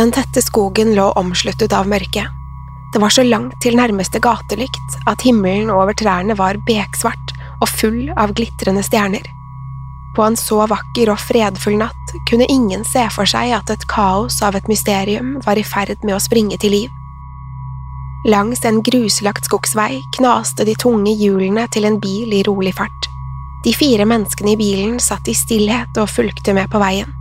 Den tette skogen lå omsluttet av mørke. Det var så langt til nærmeste gatelykt at himmelen over trærne var beksvart og full av glitrende stjerner. På en så vakker og fredfull natt kunne ingen se for seg at et kaos av et mysterium var i ferd med å springe til liv. Langs en gruslagt skogsvei knaste de tunge hjulene til en bil i rolig fart. De fire menneskene i bilen satt i stillhet og fulgte med på veien.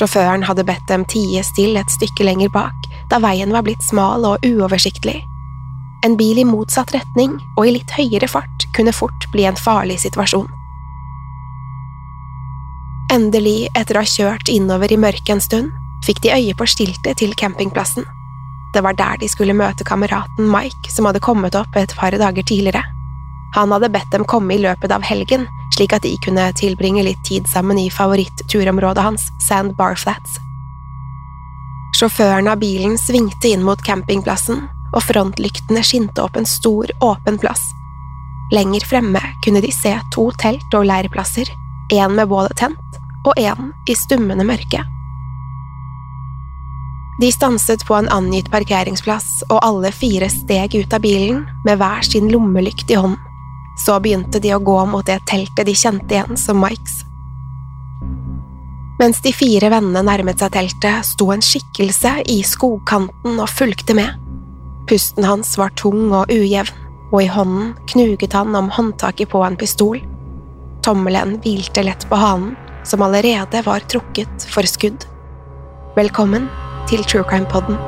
Sjåføren hadde bedt dem tie stille et stykke lenger bak, da veien var blitt smal og uoversiktlig. En bil i motsatt retning og i litt høyere fart kunne fort bli en farlig situasjon. Endelig, etter å ha kjørt innover i mørket en stund, fikk de øye på skiltet til campingplassen. Det var der de skulle møte kameraten Mike, som hadde kommet opp et par dager tidligere. Han hadde bedt dem komme i løpet av helgen, slik at de kunne tilbringe litt tid sammen i favoritt-turområdet hans, Sand Bar Flats. Sjåføren av bilen svingte inn mot campingplassen, og frontlyktene skinte opp en stor, åpen plass. Lenger fremme kunne de se to telt og leirplasser, én med bålet tent og én i stummende mørke. De stanset på en angitt parkeringsplass, og alle fire steg ut av bilen med hver sin lommelykt i hånden. Så begynte de å gå mot det teltet de kjente igjen som Mikes. Mens de fire vennene nærmet seg teltet, sto en skikkelse i skogkanten og fulgte med. Pusten hans var tung og ujevn, og i hånden knuget han om håndtaket på en pistol. Tommelen hvilte lett på hanen, som allerede var trukket for skudd. Velkommen til True Crime Podden.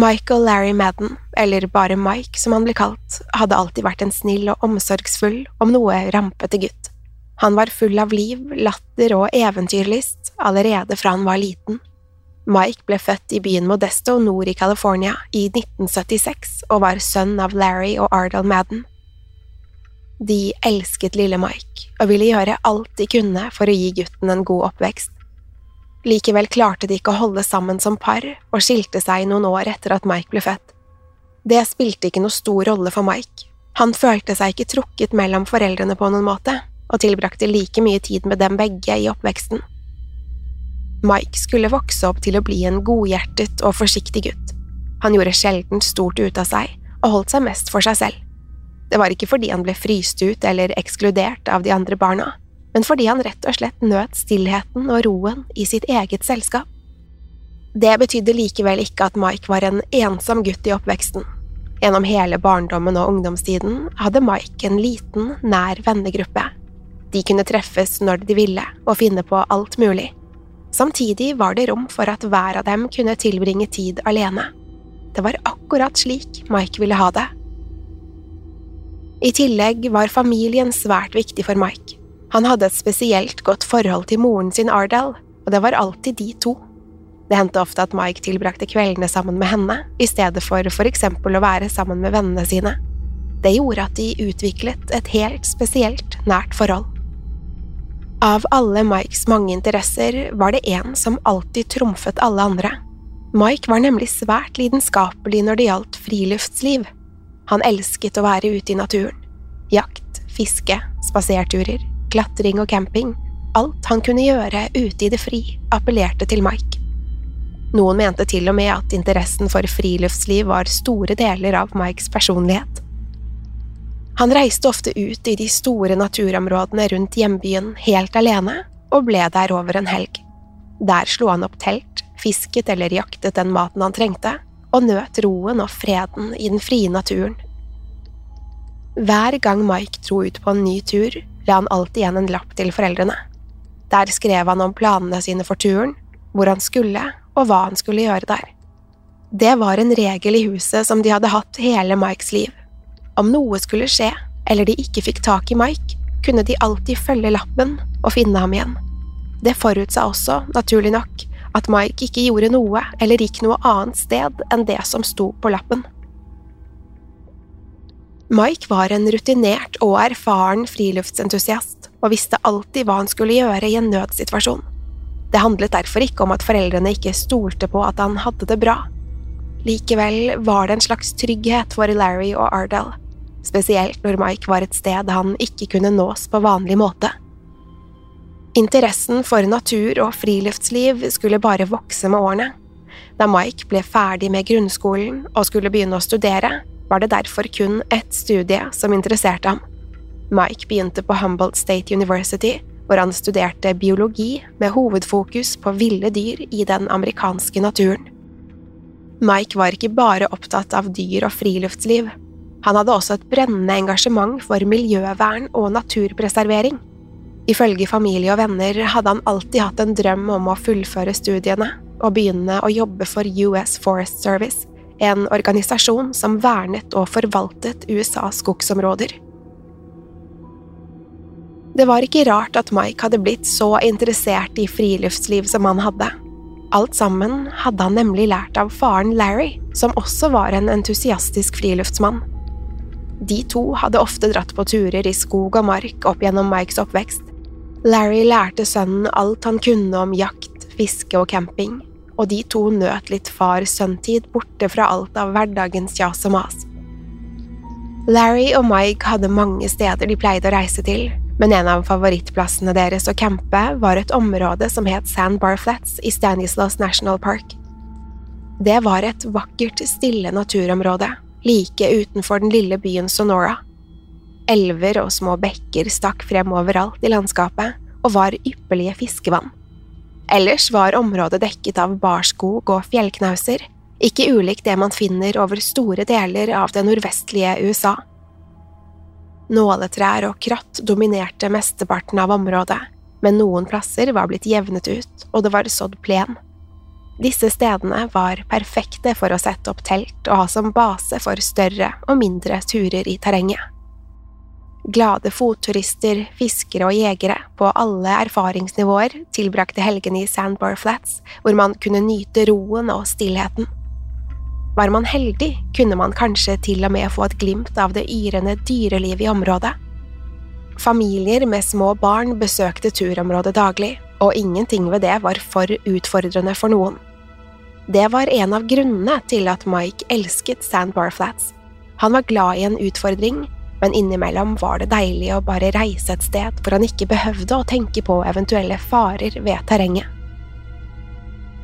Michael Larry Madden, eller bare Mike som han ble kalt, hadde alltid vært en snill og omsorgsfull, om noe rampete gutt. Han var full av liv, latter og eventyrlyst allerede fra han var liten. Mike ble født i byen Modesto nord i California i 1976 og var sønn av Larry og Ardal Madden. De elsket lille Mike og ville gjøre alt de kunne for å gi gutten en god oppvekst. Likevel klarte de ikke å holde sammen som par, og skilte seg noen år etter at Mike ble født. Det spilte ikke noe stor rolle for Mike. Han følte seg ikke trukket mellom foreldrene på noen måte, og tilbrakte like mye tid med dem begge i oppveksten. Mike skulle vokse opp til å bli en godhjertet og forsiktig gutt. Han gjorde sjelden stort ut av seg, og holdt seg mest for seg selv. Det var ikke fordi han ble fryst ut eller ekskludert av de andre barna, men fordi han rett og slett nøt stillheten og roen i sitt eget selskap. Det betydde likevel ikke at Mike var en ensom gutt i oppveksten. Gjennom hele barndommen og ungdomstiden hadde Mike en liten, nær vennegruppe. De kunne treffes når de ville og finne på alt mulig. Samtidig var det rom for at hver av dem kunne tilbringe tid alene. Det var akkurat slik Mike ville ha det. I tillegg var familien svært viktig for Mike. Han hadde et spesielt godt forhold til moren sin Ardell, og det var alltid de to. Det hendte ofte at Mike tilbrakte kveldene sammen med henne, i stedet for for eksempel å være sammen med vennene sine. Det gjorde at de utviklet et helt spesielt nært forhold. Av alle Mikes mange interesser var det én som alltid trumfet alle andre. Mike var nemlig svært lidenskapelig når det gjaldt friluftsliv. Han elsket å være ute i naturen. Jakt, fiske, spaserturer, klatring og camping. Alt han kunne gjøre ute i det fri, appellerte til Mike. Noen mente til og med at interessen for friluftsliv var store deler av Mikes personlighet. Han reiste ofte ut i de store naturområdene rundt hjembyen helt alene, og ble der over en helg. Der slo han opp telt, fisket eller jaktet den maten han trengte, og nøt roen og freden i den frie naturen. Hver gang Mike dro ut på en ny tur, la han alltid igjen en lapp til foreldrene. Der skrev han om planene sine for turen, hvor han skulle, og hva han skulle gjøre der. Det var en regel i huset som de hadde hatt hele Mikes liv. Om noe skulle skje, eller de ikke fikk tak i Mike, kunne de alltid følge lappen og finne ham igjen. Det forutsa også, naturlig nok, at Mike ikke gjorde noe eller gikk noe annet sted enn det som sto på lappen. Mike var en rutinert og erfaren friluftsentusiast og visste alltid hva han skulle gjøre i en nødsituasjon. Det handlet derfor ikke om at foreldrene ikke stolte på at han hadde det bra. Likevel var det en slags trygghet for Larry og Ardell, spesielt når Mike var et sted han ikke kunne nås på vanlig måte. Interessen for natur og friluftsliv skulle bare vokse med årene. Da Mike ble ferdig med grunnskolen og skulle begynne å studere, var det derfor kun ett studie som interesserte ham. Mike begynte på Humboldt State University, hvor han studerte biologi med hovedfokus på ville dyr i den amerikanske naturen. Mike var ikke bare opptatt av dyr og friluftsliv. Han hadde også et brennende engasjement for miljøvern og naturpreservering. Ifølge familie og venner hadde han alltid hatt en drøm om å fullføre studiene og begynne å jobbe for US Forest Service, en organisasjon som vernet og forvaltet USAs skogsområder. Det var ikke rart at Mike hadde blitt så interessert i friluftsliv som han hadde. Alt sammen hadde han nemlig lært av faren Larry, som også var en entusiastisk friluftsmann. De to hadde ofte dratt på turer i skog og mark opp gjennom Mikes oppvekst, Larry lærte sønnen alt han kunne om jakt, fiske og camping, og de to nøt litt far-sønn-tid borte fra alt av hverdagens jas og mas. Larry og Mike hadde mange steder de pleide å reise til, men en av favorittplassene deres å campe var et område som het Sandbar Flats i Stanislaus National Park. Det var et vakkert, stille naturområde, like utenfor den lille byen Sonora. Elver og små bekker stakk frem overalt i landskapet og var ypperlige fiskevann. Ellers var området dekket av barskog og fjellknauser, ikke ulikt det man finner over store deler av det nordvestlige USA. Nåletrær og kratt dominerte mesteparten av området, men noen plasser var blitt jevnet ut, og det var sådd plen. Disse stedene var perfekte for å sette opp telt og ha som base for større og mindre turer i terrenget. Glade fotturister, fiskere og jegere på alle erfaringsnivåer tilbrakte helgene i Sandbar Flats, hvor man kunne nyte roen og stillheten. Var man heldig, kunne man kanskje til og med få et glimt av det yrende dyrelivet i området. Familier med små barn besøkte turområdet daglig, og ingenting ved det var for utfordrende for noen. Det var en av grunnene til at Mike elsket Sandbar Flats. Han var glad i en utfordring, men innimellom var det deilig å bare reise et sted hvor han ikke behøvde å tenke på eventuelle farer ved terrenget.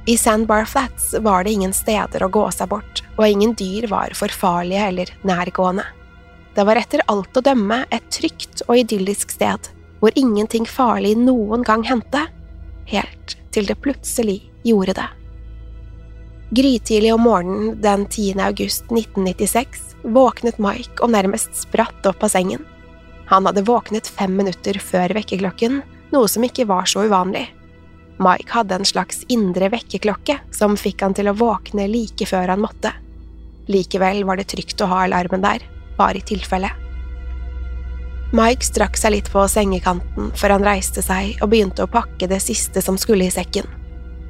I Sandbar Flats var det ingen steder å gå seg bort, og ingen dyr var for farlige eller nærgående. Det var etter alt å dømme et trygt og idyllisk sted, hvor ingenting farlig noen gang hendte, helt til det plutselig gjorde det. Grytidlig om morgenen den 10. august 1996 våknet Mike og nærmest spratt opp av sengen. Han hadde våknet fem minutter før vekkerklokken, noe som ikke var så uvanlig. Mike hadde en slags indre vekkerklokke som fikk han til å våkne like før han måtte. Likevel var det trygt å ha alarmen der, bare i tilfelle. Mike strakk seg litt på sengekanten før han reiste seg og begynte å pakke det siste som skulle i sekken.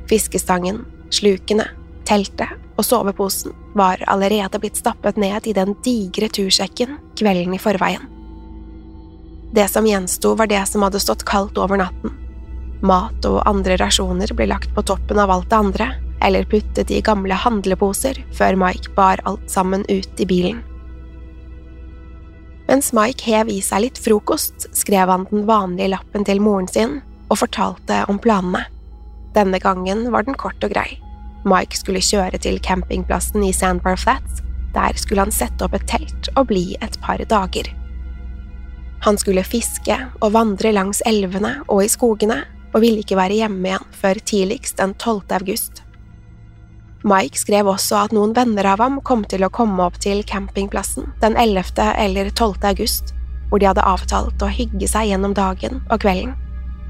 Fiskestangen, slukene, teltet og soveposen var allerede blitt stappet ned i den digre tursekken kvelden i forveien. Det som gjensto, var det som hadde stått kaldt over natten. Mat og andre rasjoner ble lagt på toppen av alt det andre, eller puttet i gamle handleposer før Mike bar alt sammen ut i bilen. Mens Mike hev i seg litt frokost, skrev han den vanlige lappen til moren sin og fortalte om planene. Denne gangen var den kort og grei. Mike skulle kjøre til campingplassen i Sandbar Flats. Der skulle han sette opp et telt og bli et par dager. Han skulle fiske og vandre langs elvene og i skogene, og ville ikke være hjemme igjen før tidligst den 12. august. Mike skrev også at noen venner av ham kom til å komme opp til campingplassen den 11. eller 12. august, hvor de hadde avtalt å hygge seg gjennom dagen og kvelden.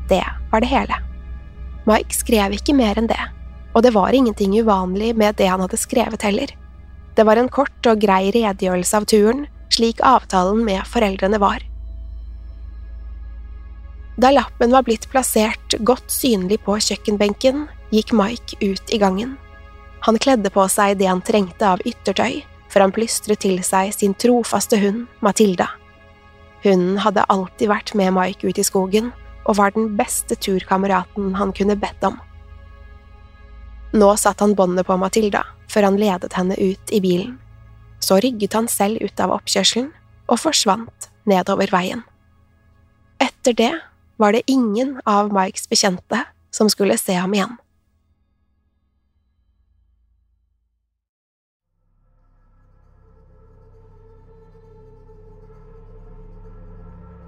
Det var det hele. Mike skrev ikke mer enn det, og det var ingenting uvanlig med det han hadde skrevet heller. Det var en kort og grei redegjørelse av turen, slik avtalen med foreldrene var. Da lappen var blitt plassert godt synlig på kjøkkenbenken, gikk Mike ut i gangen. Han kledde på seg det han trengte av yttertøy, før han plystret til seg sin trofaste hund, Matilda. Hunden hadde alltid vært med Mike ut i skogen, og var den beste turkameraten han kunne bedt om. Nå satte han båndet på Matilda, før han ledet henne ut i bilen. Så rygget han selv ut av oppkjørselen og forsvant nedover veien. Etter det var det ingen av Mikes bekjente som skulle se ham igjen.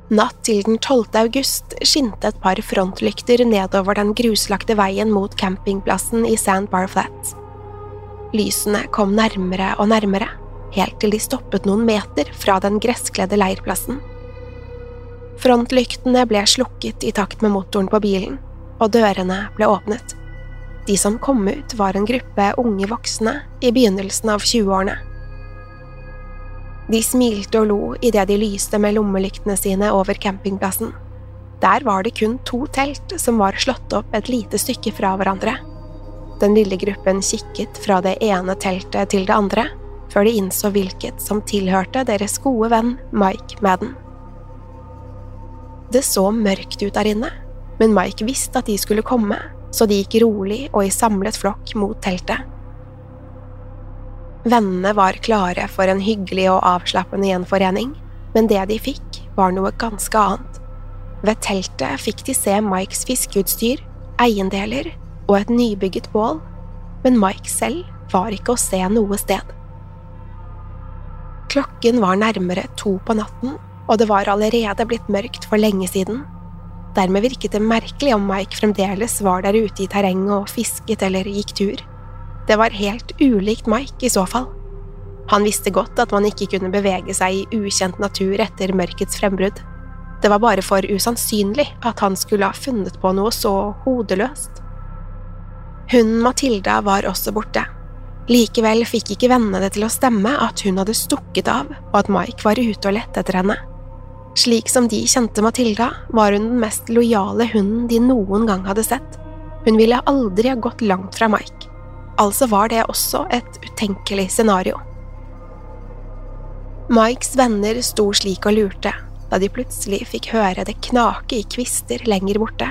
Natt til den 12. august skinte et par frontlykter nedover den gruslagte veien mot campingplassen i Sand Bar Flats. Lysene kom nærmere og nærmere, helt til de stoppet noen meter fra den gresskledde leirplassen. Frontlyktene ble slukket i takt med motoren på bilen, og dørene ble åpnet. De som kom ut, var en gruppe unge voksne i begynnelsen av 20-årene. De smilte og lo idet de lyste med lommelyktene sine over campingplassen. Der var det kun to telt som var slått opp et lite stykke fra hverandre. Den lille gruppen kikket fra det ene teltet til det andre, før de innså hvilket som tilhørte deres gode venn Mike Madden. Det så mørkt ut der inne, men Mike visste at de skulle komme, så de gikk rolig og i samlet flokk mot teltet. Vennene var klare for en hyggelig og avslappende gjenforening, men det de fikk, var noe ganske annet. Ved teltet fikk de se Mikes fiskeutstyr, eiendeler og et nybygget bål, men Mike selv var ikke å se noe sted. Klokken var nærmere to på natten, og det var allerede blitt mørkt for lenge siden. Dermed virket det merkelig om Mike fremdeles var der ute i terrenget og fisket eller gikk tur. Det var helt ulikt Mike i så fall. Han visste godt at man ikke kunne bevege seg i ukjent natur etter mørkets frembrudd. Det var bare for usannsynlig at han skulle ha funnet på noe så hodeløst. Hunden Matilda var også borte. Likevel fikk ikke vennene det til å stemme at hun hadde stukket av, og at Mike var ute og lette etter henne. Slik som de kjente Matilda, var hun den mest lojale hunden de noen gang hadde sett. Hun ville aldri ha gått langt fra Mike altså var det også et utenkelig scenario. Mikes venner sto slik og lurte da de plutselig fikk høre det knake i kvister lenger borte.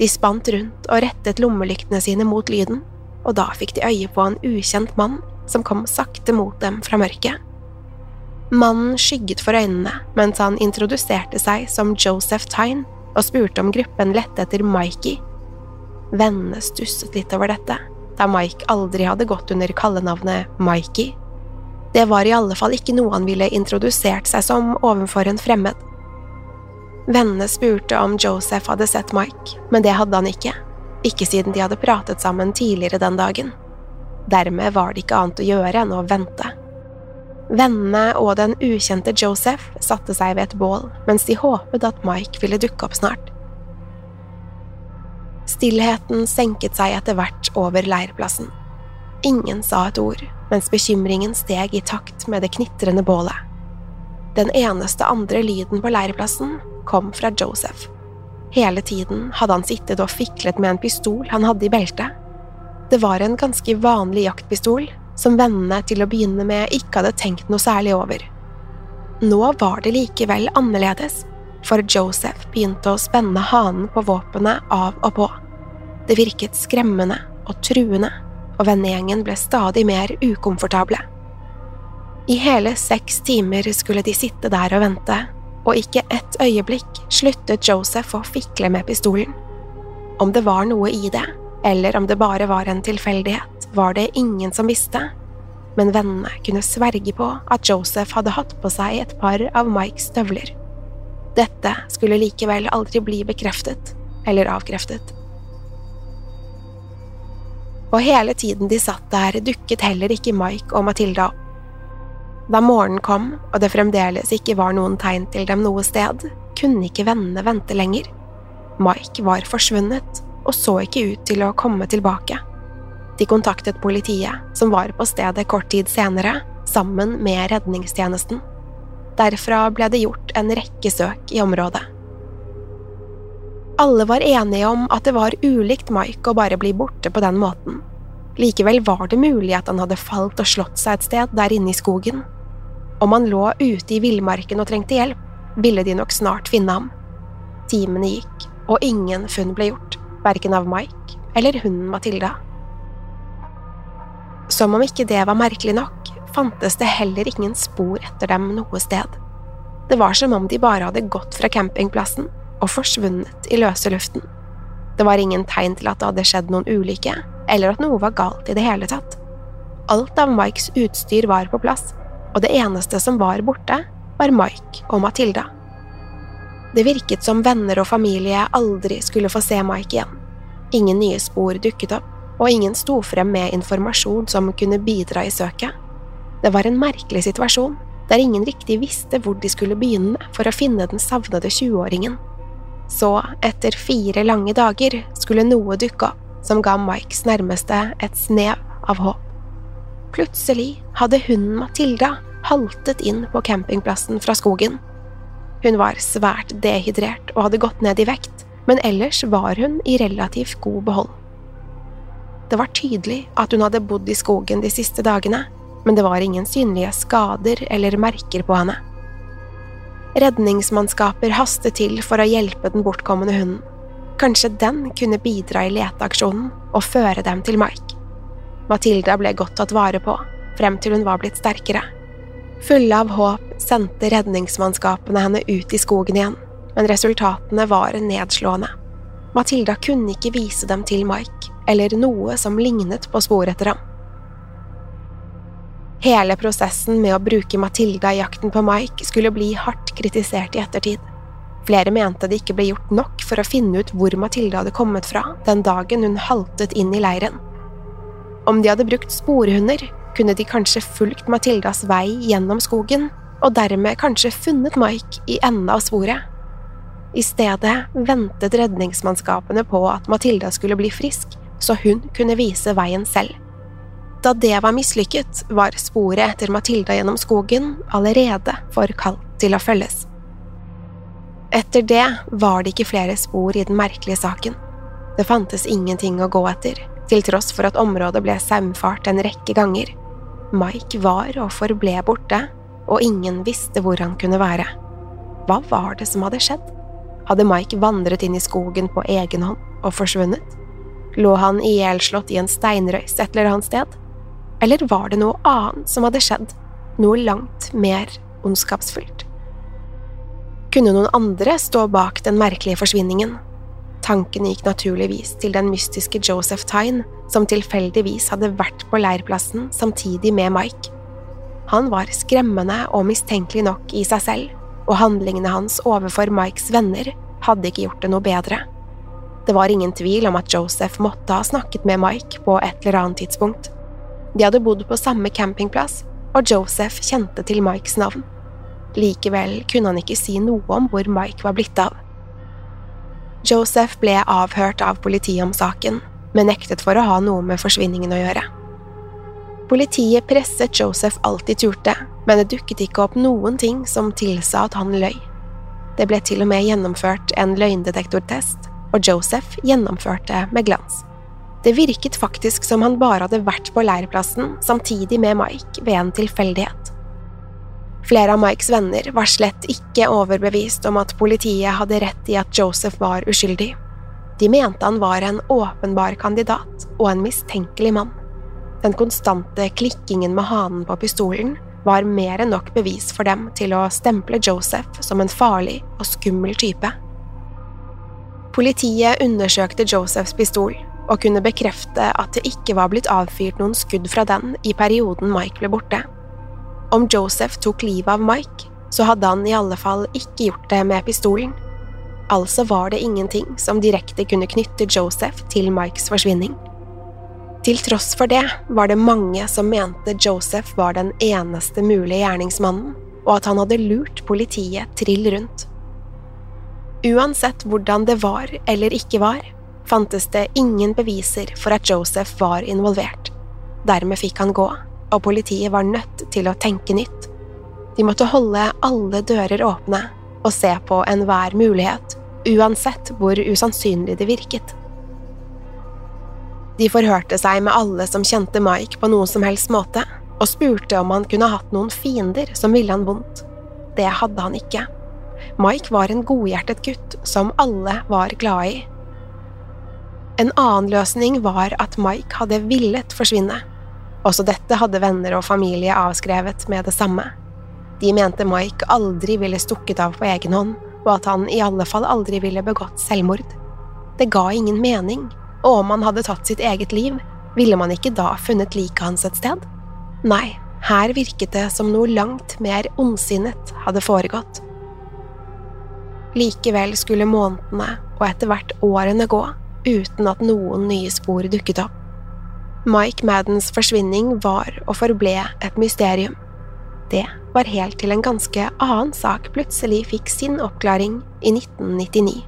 De spant rundt og rettet lommelyktene sine mot lyden, og da fikk de øye på en ukjent mann som kom sakte mot dem fra mørket. Mannen skygget for øynene mens han introduserte seg som Joseph Tyne og spurte om gruppen lette etter Mikey. Vennene stusset litt over dette, da Mike aldri hadde gått under kallenavnet Mikey. Det var i alle fall ikke noe han ville introdusert seg som overfor en fremmed. Vennene spurte om Joseph hadde sett Mike, men det hadde han ikke, ikke siden de hadde pratet sammen tidligere den dagen. Dermed var det ikke annet å gjøre enn å vente. Vennene og den ukjente Joseph satte seg ved et bål mens de håpet at Mike ville dukke opp snart. Stillheten senket seg etter hvert over leirplassen. Ingen sa et ord, mens bekymringen steg i takt med det knitrende bålet. Den eneste andre lyden på leirplassen kom fra Joseph. Hele tiden hadde han sittet og fiklet med en pistol han hadde i beltet. Det var en ganske vanlig jaktpistol, som vennene til å begynne med ikke hadde tenkt noe særlig over. Nå var det likevel annerledes, for Joseph begynte å spenne hanen på våpenet av og på. Det virket skremmende og truende, og vennegjengen ble stadig mer ukomfortable. I hele seks timer skulle de sitte der og vente, og ikke ett øyeblikk sluttet Joseph å fikle med pistolen. Om det var noe i det, eller om det bare var en tilfeldighet, var det ingen som visste, men vennene kunne sverge på at Joseph hadde hatt på seg et par av Mikes støvler. Dette skulle likevel aldri bli bekreftet eller avkreftet. Og hele tiden de satt der, dukket heller ikke Mike og Matilda opp. Da morgenen kom og det fremdeles ikke var noen tegn til dem noe sted, kunne ikke vennene vente lenger. Mike var forsvunnet og så ikke ut til å komme tilbake. De kontaktet politiet, som var på stedet kort tid senere, sammen med redningstjenesten. Derfra ble det gjort en rekke søk i området. Alle var enige om at det var ulikt Mike å bare bli borte på den måten. Likevel var det mulig at han hadde falt og slått seg et sted der inne i skogen. Om han lå ute i villmarken og trengte hjelp, ville de nok snart finne ham. Timene gikk, og ingen funn ble gjort, verken av Mike eller hunden Matilda. Som om ikke det var merkelig nok, fantes det heller ingen spor etter dem noe sted. Det var som om de bare hadde gått fra campingplassen og forsvunnet i løse luften. Det var ingen tegn til at det hadde skjedd noen ulykke, eller at noe var galt i det hele tatt. Alt av Mikes utstyr var på plass, og det eneste som var borte, var Mike og Matilda. Det virket som venner og familie aldri skulle få se Mike igjen. Ingen nye spor dukket opp, og ingen sto frem med informasjon som kunne bidra i søket. Det var en merkelig situasjon, der ingen riktig visste hvor de skulle begynne for å finne den savnede 20-åringen. Så, etter fire lange dager, skulle noe dukke opp som ga Mikes nærmeste et snev av håp. Plutselig hadde hunden Matilda haltet inn på campingplassen fra skogen. Hun var svært dehydrert og hadde gått ned i vekt, men ellers var hun i relativt god behold. Det var tydelig at hun hadde bodd i skogen de siste dagene, men det var ingen synlige skader eller merker på henne. Redningsmannskaper hastet til for å hjelpe den bortkomne hunden. Kanskje den kunne bidra i leteaksjonen og føre dem til Mike. Matilda ble godt tatt vare på, frem til hun var blitt sterkere. Fulle av håp sendte redningsmannskapene henne ut i skogen igjen, men resultatene var nedslående. Matilda kunne ikke vise dem til Mike, eller noe som lignet på spor etter ham. Hele prosessen med å bruke Matilda i jakten på Mike skulle bli hardt kritisert i ettertid. Flere mente det ikke ble gjort nok for å finne ut hvor Matilda hadde kommet fra den dagen hun haltet inn i leiren. Om de hadde brukt sporhunder, kunne de kanskje fulgt Matildas vei gjennom skogen, og dermed kanskje funnet Mike i enden av sporet. I stedet ventet redningsmannskapene på at Matilda skulle bli frisk, så hun kunne vise veien selv. Da det var mislykket, var sporet etter Matilda gjennom skogen allerede for kaldt til å følges. Etter det var det ikke flere spor i den merkelige saken. Det fantes ingenting å gå etter, til tross for at området ble saumfart en rekke ganger. Mike var og forble borte, og ingen visste hvor han kunne være. Hva var det som hadde skjedd? Hadde Mike vandret inn i skogen på egen hånd og forsvunnet? Lå han ihjelslått i en steinrøys et eller annet sted? Eller var det noe annet som hadde skjedd, noe langt mer ondskapsfullt? Kunne noen andre stå bak den merkelige forsvinningen? Tanken gikk naturligvis til den mystiske Joseph Tyne, som tilfeldigvis hadde vært på leirplassen samtidig med Mike. Han var skremmende og mistenkelig nok i seg selv, og handlingene hans overfor Mikes venner hadde ikke gjort det noe bedre. Det var ingen tvil om at Joseph måtte ha snakket med Mike på et eller annet tidspunkt. De hadde bodd på samme campingplass, og Joseph kjente til Mikes navn. Likevel kunne han ikke si noe om hvor Mike var blitt av. Joseph ble avhørt av politiet om saken, men nektet for å ha noe med forsvinningen å gjøre. Politiet presset Joseph alt de turte, men det dukket ikke opp noen ting som tilsa at han løy. Det ble til og med gjennomført en løgndetektortest, og Joseph gjennomførte med glans. Det virket faktisk som han bare hadde vært på leirplassen samtidig med Mike ved en tilfeldighet. Flere av Mikes venner var slett ikke overbevist om at politiet hadde rett i at Joseph var uskyldig. De mente han var en åpenbar kandidat og en mistenkelig mann. Den konstante klikkingen med hanen på pistolen var mer enn nok bevis for dem til å stemple Joseph som en farlig og skummel type. Politiet undersøkte Josephs pistol og kunne bekrefte at det ikke var blitt avfyrt noen skudd fra den i perioden Mike ble borte. Om Joseph tok livet av Mike, så hadde han i alle fall ikke gjort det med pistolen. Altså var det ingenting som direkte kunne knytte Joseph til Mikes forsvinning. Til tross for det var det mange som mente Joseph var den eneste mulige gjerningsmannen, og at han hadde lurt politiet trill rundt. Uansett hvordan det var eller ikke var, fantes det ingen beviser for at Joseph var involvert. Dermed fikk han gå, og politiet var nødt til å tenke nytt. De måtte holde alle dører åpne og se på enhver mulighet, uansett hvor usannsynlig det virket. De forhørte seg med alle som kjente Mike på noen som helst måte, og spurte om han kunne hatt noen fiender som ville han vondt. Det hadde han ikke. Mike var en godhjertet gutt som alle var glade i. En annen løsning var at Mike hadde villet forsvinne. Også dette hadde venner og familie avskrevet med det samme. De mente Mike aldri ville stukket av på egen hånd, og at han i alle fall aldri ville begått selvmord. Det ga ingen mening og om han hadde tatt sitt eget liv, ville man ikke da funnet liket hans et sted? Nei, her virket det som noe langt mer ondsinnet hadde foregått. Likevel skulle månedene og etter hvert årene gå uten at noen nye spor dukket opp. Mike Maddens forsvinning var og forble et mysterium. Det var helt til en ganske annen sak plutselig fikk sin oppklaring i 1999.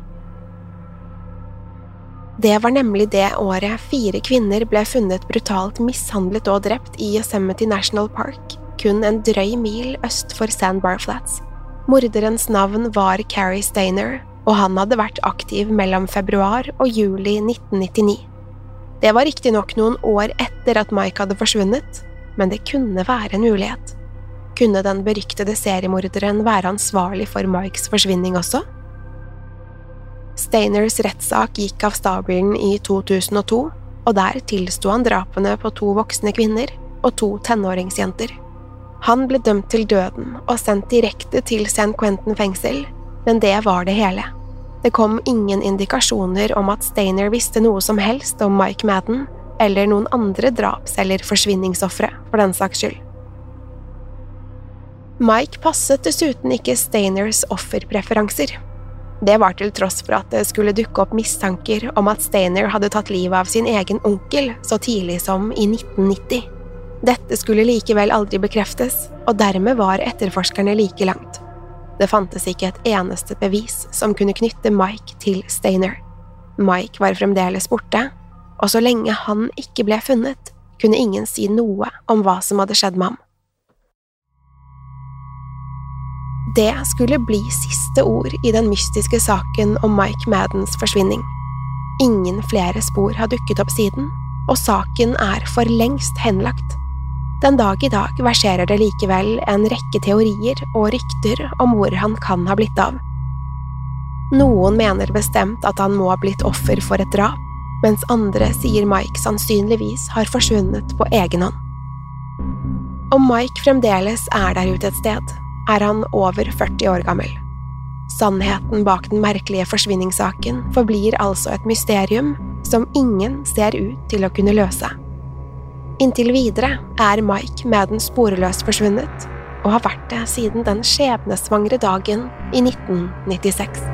Det var nemlig det året fire kvinner ble funnet brutalt mishandlet og drept i Yosemite National Park, kun en drøy mil øst for Sandbar Flats. Morderens navn var Carrie Stainer, og han hadde vært aktiv mellom februar og juli 1999. Det var riktignok noen år etter at Mike hadde forsvunnet, men det kunne være en mulighet. Kunne den beryktede seriemorderen være ansvarlig for Mikes forsvinning også? Steiners rettssak gikk av stabelen i 2002, og der tilsto han drapene på to voksne kvinner og to tenåringsjenter. Han ble dømt til døden og sendt direkte til San Quentin fengsel, men det var det hele. Det kom ingen indikasjoner om at Stainer visste noe som helst om Mike Madden eller noen andre draps- eller forsvinningsofre, for den saks skyld. Mike passet dessuten ikke Stainers offerpreferanser. Det var til tross for at det skulle dukke opp mistanker om at Stainer hadde tatt livet av sin egen onkel så tidlig som i 1990. Dette skulle likevel aldri bekreftes, og dermed var etterforskerne like langt. Det fantes ikke et eneste bevis som kunne knytte Mike til Stainer. Mike var fremdeles borte, og så lenge han ikke ble funnet, kunne ingen si noe om hva som hadde skjedd med ham. Det skulle bli siste ord i den mystiske saken om Mike Maddens forsvinning. Ingen flere spor har dukket opp siden, og saken er for lengst henlagt. Den dag i dag verserer det likevel en rekke teorier og rykter om hvor han kan ha blitt av. Noen mener bestemt at han må ha blitt offer for et drap, mens andre sier Mike sannsynligvis har forsvunnet på egen hånd. Om Mike fremdeles er der ute et sted, er han over 40 år gammel. Sannheten bak den merkelige forsvinningssaken forblir altså et mysterium som ingen ser ut til å kunne løse. Inntil videre er Mike med den sporeløst forsvunnet, og har vært det siden den skjebnesvangre dagen i 1996.